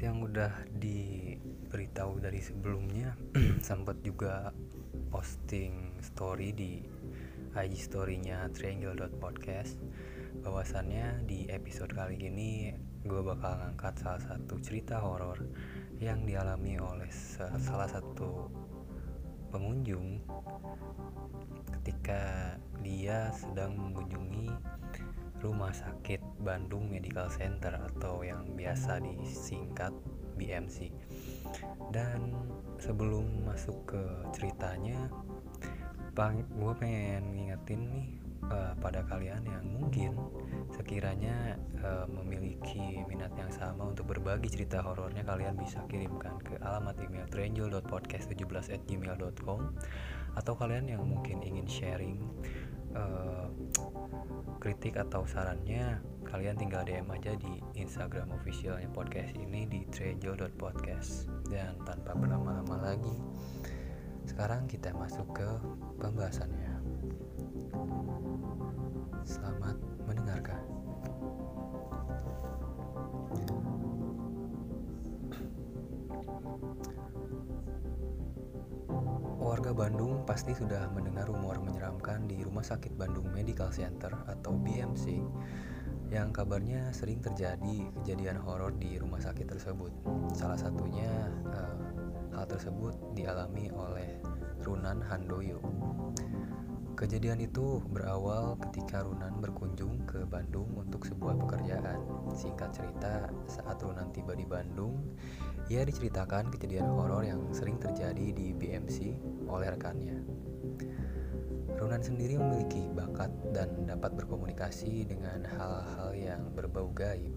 seperti yang udah diberitahu dari sebelumnya sempat juga posting story di IG storynya triangle.podcast bahwasannya di episode kali ini gue bakal ngangkat salah satu cerita horor yang dialami oleh salah satu pengunjung ketika dia sedang mengunjungi Rumah Sakit Bandung Medical Center atau yang biasa disingkat BMC. Dan sebelum masuk ke ceritanya, gue pengen ngingetin nih uh, pada kalian yang mungkin sekiranya uh, memiliki minat yang sama untuk berbagi cerita horornya kalian bisa kirimkan ke alamat email triangle.podcast17@gmail.com atau kalian yang mungkin ingin sharing uh, kritik atau sarannya kalian tinggal DM aja di Instagram officialnya podcast ini di trejo.podcast dan tanpa berlama-lama lagi sekarang kita masuk ke pembahasannya. Selamat mendengarkan Warga Bandung pasti sudah mendengar rumor menyeramkan di Rumah Sakit Bandung Medical Center atau BMC yang kabarnya sering terjadi kejadian horor di rumah sakit tersebut. Salah satunya uh, hal tersebut dialami oleh Runan Handoyo. Kejadian itu berawal ketika Runan berkunjung ke Bandung untuk sebuah pekerjaan. Singkat cerita, saat Runan tiba di Bandung, ia diceritakan kejadian horor yang sering terjadi di BMC oleh rekannya. Runan sendiri memiliki bakat dan dapat berkomunikasi dengan hal-hal yang berbau gaib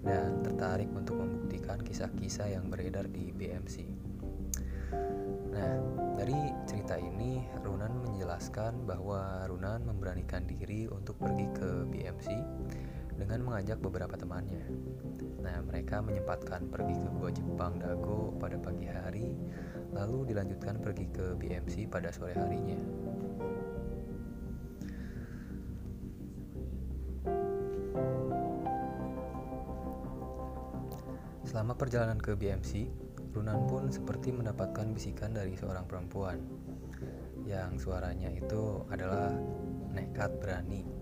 dan tertarik untuk membuktikan kisah-kisah yang beredar di BMC. Nah, dari cerita ini Runan menjelaskan bahwa Runan memberanikan diri untuk pergi ke BMC dengan mengajak beberapa temannya. Nah, mereka menyempatkan pergi ke Gua Jepang Dago pada pagi hari, lalu dilanjutkan pergi ke BMC pada sore harinya. Selama perjalanan ke BMC, Runan pun seperti mendapatkan bisikan dari seorang perempuan yang suaranya itu adalah nekat berani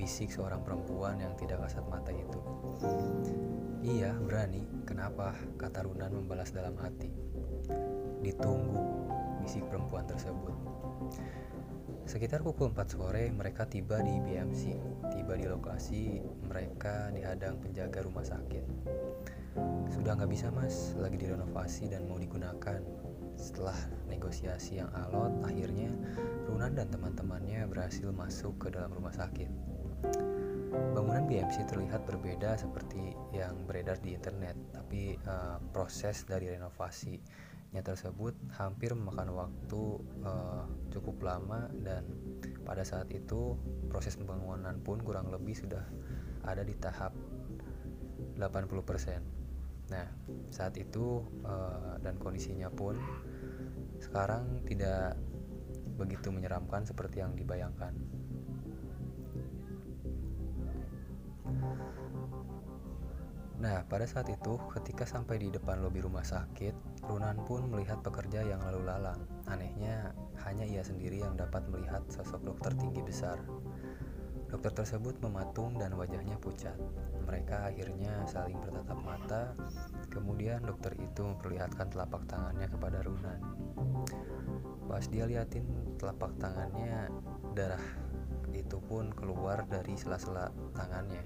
bisik seorang perempuan yang tidak kasat mata itu. Iya, berani. Kenapa? Kata Runan membalas dalam hati. Ditunggu, bisik perempuan tersebut. Sekitar pukul 4 sore mereka tiba di BMC. Tiba di lokasi, mereka dihadang penjaga rumah sakit. Sudah nggak bisa mas, lagi direnovasi dan mau digunakan. Setelah negosiasi yang alot, akhirnya Runan dan teman-temannya berhasil masuk ke dalam rumah sakit. Bangunan BMC terlihat berbeda seperti yang beredar di internet, tapi uh, proses dari renovasinya tersebut hampir memakan waktu uh, cukup lama dan pada saat itu proses pembangunan pun kurang lebih sudah ada di tahap 80%. Nah, saat itu uh, dan kondisinya pun sekarang tidak begitu menyeramkan seperti yang dibayangkan. Nah, pada saat itu, ketika sampai di depan lobi rumah sakit, Runan pun melihat pekerja yang lalu lalang. Anehnya, hanya ia sendiri yang dapat melihat sosok dokter tinggi besar. Dokter tersebut mematung dan wajahnya pucat. Mereka akhirnya saling bertatap mata, kemudian dokter itu memperlihatkan telapak tangannya kepada Runan. Pas dia liatin telapak tangannya, darah itu pun keluar dari sela-sela tangannya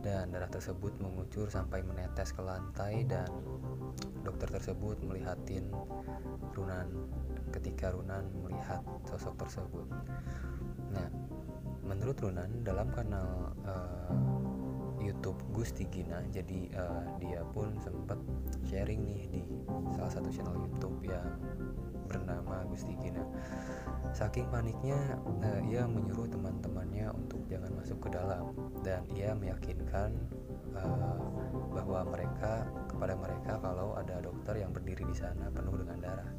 dan darah tersebut mengucur sampai menetes ke lantai dan dokter tersebut melihatin Runan ketika Runan melihat sosok tersebut. Nah, menurut Runan dalam kanal uh, YouTube Gusti Gina, jadi uh, dia pun sempat sharing nih di salah satu channel YouTube yang bernama Gusti Gina. Saking paniknya, uh, ia menyuruh teman-temannya untuk jangan masuk ke dalam dan ia meyakinkan uh, bahwa mereka kepada mereka kalau ada dokter yang berdiri di sana penuh dengan darah.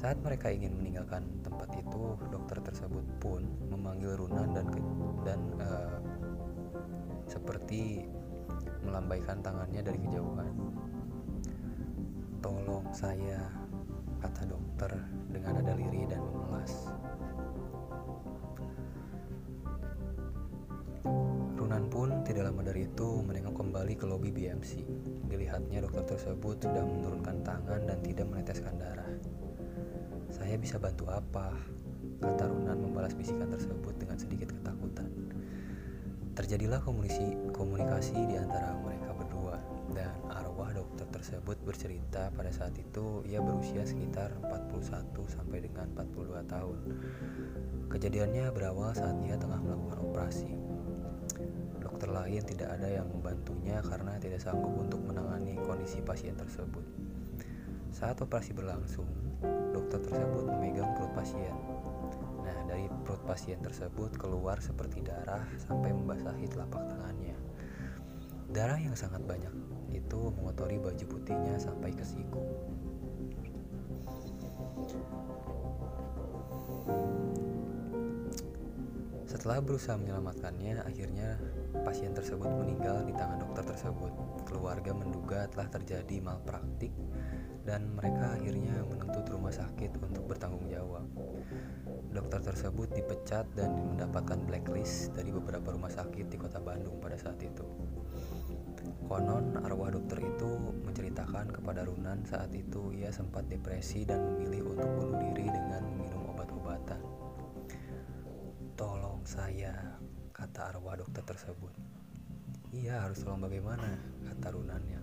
Saat mereka ingin meninggalkan tempat itu, dokter tersebut pun memanggil Runan dan dan uh, seperti melambaikan tangannya dari kejauhan. saya, kata dokter dengan nada lirih dan memelas. Runan pun tidak lama dari itu menengok kembali ke lobi BMC. Dilihatnya dokter tersebut sudah menurunkan tangan dan tidak meneteskan darah. Saya bisa bantu apa? Kata Runan membalas bisikan tersebut dengan sedikit ketakutan. Terjadilah komunikasi, komunikasi di antara tersebut bercerita pada saat itu ia berusia sekitar 41 sampai dengan 42 tahun. Kejadiannya berawal saat ia tengah melakukan operasi. Dokter lain tidak ada yang membantunya karena tidak sanggup untuk menangani kondisi pasien tersebut. Saat operasi berlangsung, dokter tersebut memegang perut pasien dari perut pasien tersebut keluar seperti darah sampai membasahi telapak tangannya. Darah yang sangat banyak itu mengotori baju putihnya sampai ke siku. Setelah berusaha menyelamatkannya, akhirnya pasien tersebut meninggal di tangan dokter tersebut. Keluarga menduga telah terjadi malpraktik dan mereka akhirnya menuntut rumah sakit untuk bertanggung jawab. Dokter tersebut dipecat dan mendapatkan blacklist dari beberapa rumah sakit di kota Bandung pada saat itu. Konon arwah dokter itu menceritakan kepada Runan saat itu ia sempat depresi dan memilih untuk bunuh diri dengan minum obat-obatan. Tolong saya, kata arwah dokter tersebut. Iya harus tolong bagaimana, kata Runan yang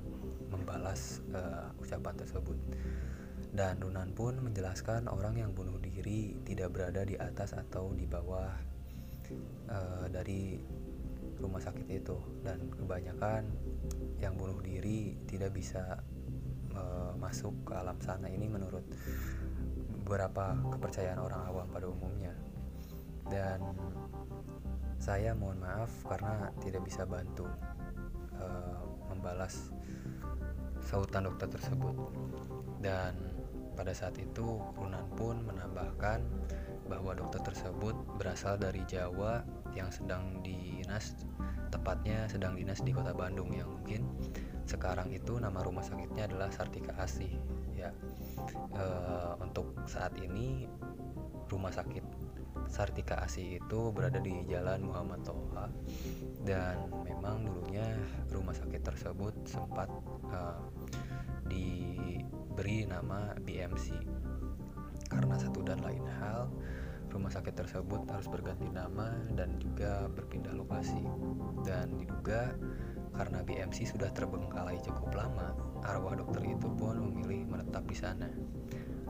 membalas uh, ucapan tersebut. Dan Runan pun menjelaskan orang yang bunuh diri tidak berada di atas atau di bawah uh, dari rumah sakit itu. Dan kebanyakan yang bunuh diri tidak bisa uh, masuk ke alam sana ini menurut beberapa kepercayaan orang awam pada umumnya. Dan saya mohon maaf karena tidak bisa bantu uh, membalas sautan dokter tersebut. Dan pada saat itu Runan pun menambahkan bahwa dokter tersebut berasal dari Jawa yang sedang dinas tepatnya sedang dinas di kota Bandung yang mungkin. Sekarang itu nama rumah sakitnya adalah Sartika Asih ya. E, untuk saat ini rumah sakit Sartika Asih itu berada di Jalan Muhammad Toha. Dan memang dulunya rumah sakit tersebut sempat e, di diberi nama BMC. Karena satu dan lain hal, rumah sakit tersebut harus berganti nama dan juga berpindah lokasi. Dan diduga karena BMC sudah terbengkalai cukup lama, arwah dokter itu pun memilih menetap di sana.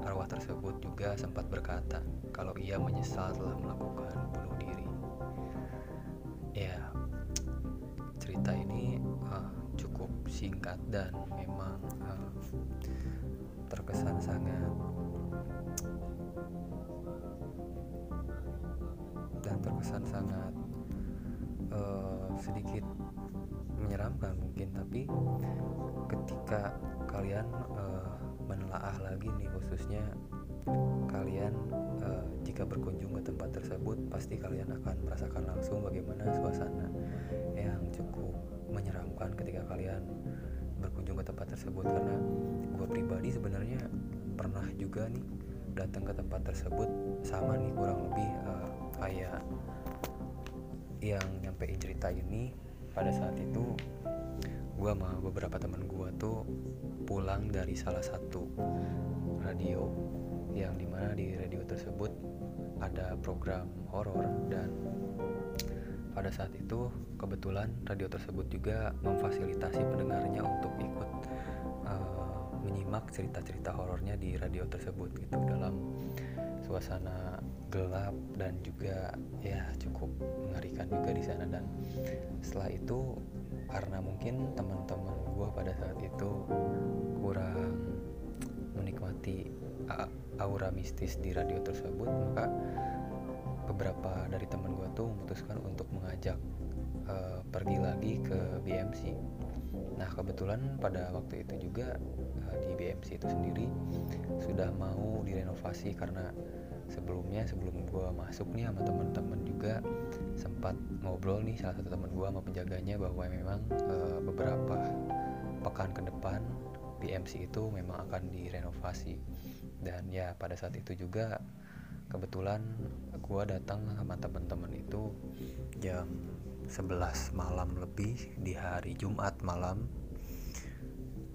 Arwah tersebut juga sempat berkata kalau ia menyesal telah melakukan bunuh diri. Ya, cerita ini uh, cukup singkat dan memang uh, terkesan sangat dan terkesan sangat uh, sedikit menyeramkan mungkin tapi ketika kalian uh, menelaah lagi nih khususnya kalian uh, jika berkunjung ke tempat tersebut pasti kalian akan merasakan langsung bagaimana suasana yang cukup menyeramkan ketika kalian berkunjung ke tempat tersebut. Karena gue pribadi sebenarnya pernah juga nih datang ke tempat tersebut sama nih kurang lebih uh, kayak yang nyampein cerita ini. Pada saat itu gue sama beberapa teman gue tuh pulang dari salah satu radio yang di mana di radio tersebut ada program horor dan pada saat itu kebetulan radio tersebut juga memfasilitasi pendengarnya untuk ikut menyimak cerita-cerita horornya di radio tersebut gitu dalam suasana gelap dan juga ya cukup mengerikan juga di sana dan setelah itu karena mungkin teman-teman gue pada saat itu kurang menikmati aura mistis di radio tersebut maka beberapa dari teman gue tuh memutuskan untuk mengajak uh, pergi lagi ke BMC. Nah kebetulan pada waktu itu juga di BMC itu sendiri sudah mau direnovasi karena sebelumnya sebelum gue masuk nih sama teman-teman juga sempat ngobrol nih salah satu teman gue sama penjaganya bahwa memang uh, beberapa pekan ke depan BMC itu memang akan direnovasi. Dan ya pada saat itu juga kebetulan gue datang sama teman-teman itu jam 11 malam lebih di hari Jumat malam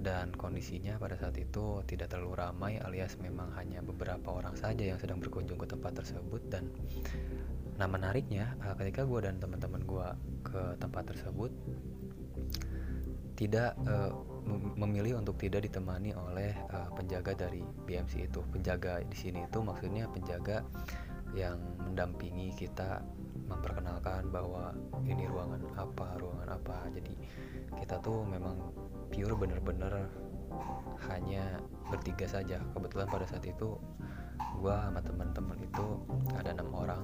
dan kondisinya pada saat itu tidak terlalu ramai alias memang hanya beberapa orang saja yang sedang berkunjung ke tempat tersebut. Dan nah menariknya eh, ketika gue dan teman-teman gue ke tempat tersebut tidak uh, memilih untuk tidak ditemani oleh uh, penjaga dari BMC itu. Penjaga di sini itu maksudnya penjaga yang mendampingi kita memperkenalkan bahwa ini ruangan apa ruangan apa. Jadi kita tuh memang pure bener-bener hanya bertiga saja. Kebetulan pada saat itu gua sama teman-teman itu ada enam orang.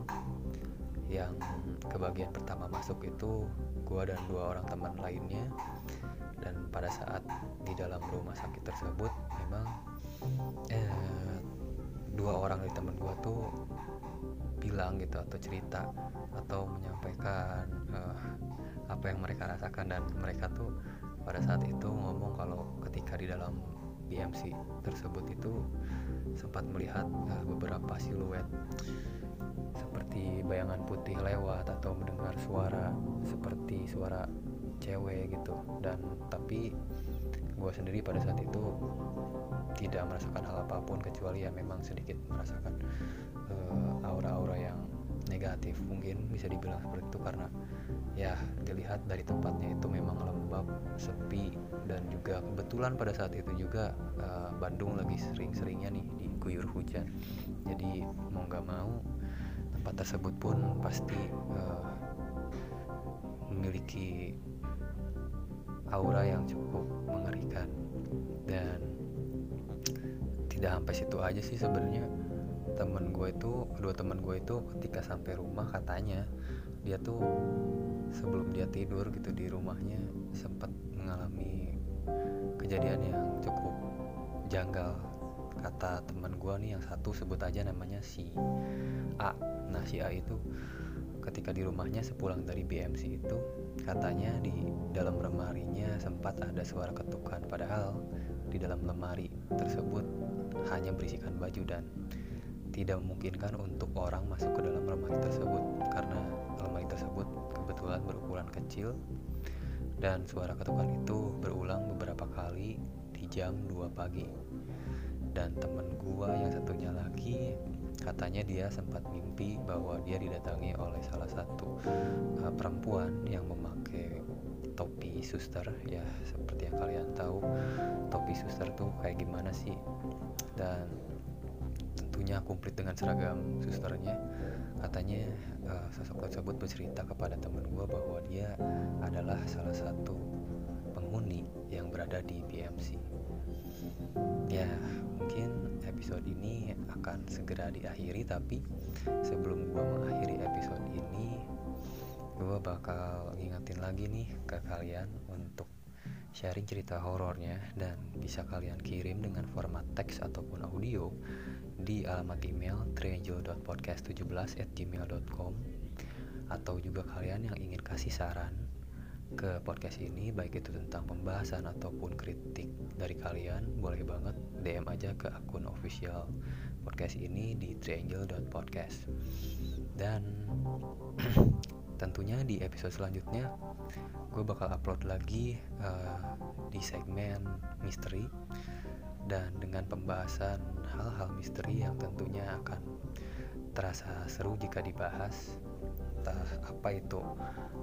Yang ke bagian pertama masuk itu gua dan dua orang teman lainnya. Dan pada saat di dalam rumah sakit tersebut memang eh, dua orang dari teman gue tuh bilang gitu atau cerita atau menyampaikan eh, apa yang mereka rasakan. Dan mereka tuh pada saat itu ngomong kalau ketika di dalam BMC tersebut itu sempat melihat uh, beberapa siluet seperti bayangan putih lewat atau mendengar suara seperti suara cewek gitu. Dan tapi gue sendiri pada saat itu tidak merasakan hal apa pun kecuali ya memang sedikit merasakan uh, aura-aura yang negatif mungkin bisa dibilang seperti itu karena ya dilihat dari tempatnya itu memang lembab sepi dan juga kebetulan pada saat itu juga uh, Bandung lagi sering-seringnya nih diguyur hujan. Jadi mau nggak mau tempat tersebut pun pasti uh, memiliki aura yang cukup mengerikan. Dan tidak sampai situ aja sih sebenarnya temen gue itu kedua temen gue itu ketika sampai rumah katanya dia tuh sebelum dia tidur gitu di rumahnya sempat mengalami kejadian yang cukup janggal. Kata teman gue nih yang satu sebut aja namanya si A. Nah si A itu ketika di rumahnya sepulang dari BMC itu katanya di dalam lemarinya sempat ada suara ketukan. Padahal di dalam lemari tersebut hanya berisikan baju dan tidak memungkinkan untuk orang masuk ke dalam lemari tersebut. Karena lemari tersebut kebetulan berukuran kecil dan suara ketukan itu berulang beberapa kali di jam 2 pagi. Dan temen gua yang satunya lagi katanya dia sempat mimpi bahwa dia didatangi oleh salah satu uh, perempuan yang memakai topi suster. Ya seperti yang kalian tahu topi suster tuh kayak gimana sih? Dan tentunya komplit dengan seragam susternya. Katanya uh, sosok tersebut bercerita kepada teman gue bahwa dia adalah salah satu penghuni yang berada di BMC ya mungkin episode ini akan segera diakhiri tapi sebelum gue mengakhiri episode ini gue bakal ngingetin lagi nih ke kalian untuk sharing cerita horornya. Dan bisa kalian kirim dengan format teks ataupun audio di alamat email triangel.podcast17@gmail.com atau juga kalian yang ingin kasih saran ke podcast ini baik itu tentang pembahasan ataupun kritik dari kalian boleh banget DM aja ke akun official podcast ini di triangle.podcast dan tentunya di episode selanjutnya gue bakal upload lagi uh, di segmen misteri dan dengan pembahasan hal-hal misteri yang tentunya akan terasa seru jika dibahas entah apa itu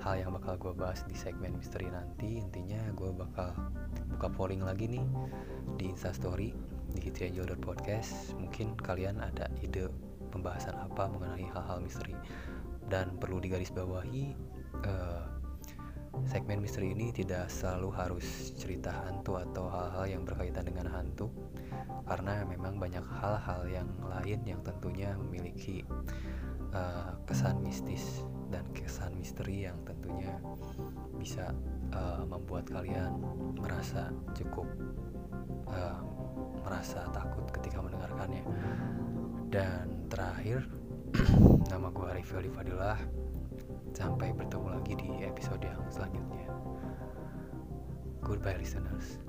hal yang bakal gue bahas di segmen misteri nanti intinya gue bakal buka polling lagi nih di instastory di Podcast. Mungkin kalian ada ide pembahasan apa mengenai hal-hal misteri. Dan perlu digarisbawahi uh, segmen misteri ini tidak selalu harus cerita hantu atau hal-hal yang berkaitan dengan hantu karena memang banyak hal-hal yang lain yang tentunya memiliki uh, kesan mistis dan kesan misteri yang tentunya bisa uh, membuat kalian merasa cukup uh, merasa takut ketika mendengarkannya. Dan terakhir nama gue Arifil Fadilah Sampai bertemu lagi di episode yang selanjutnya. Goodbye listeners.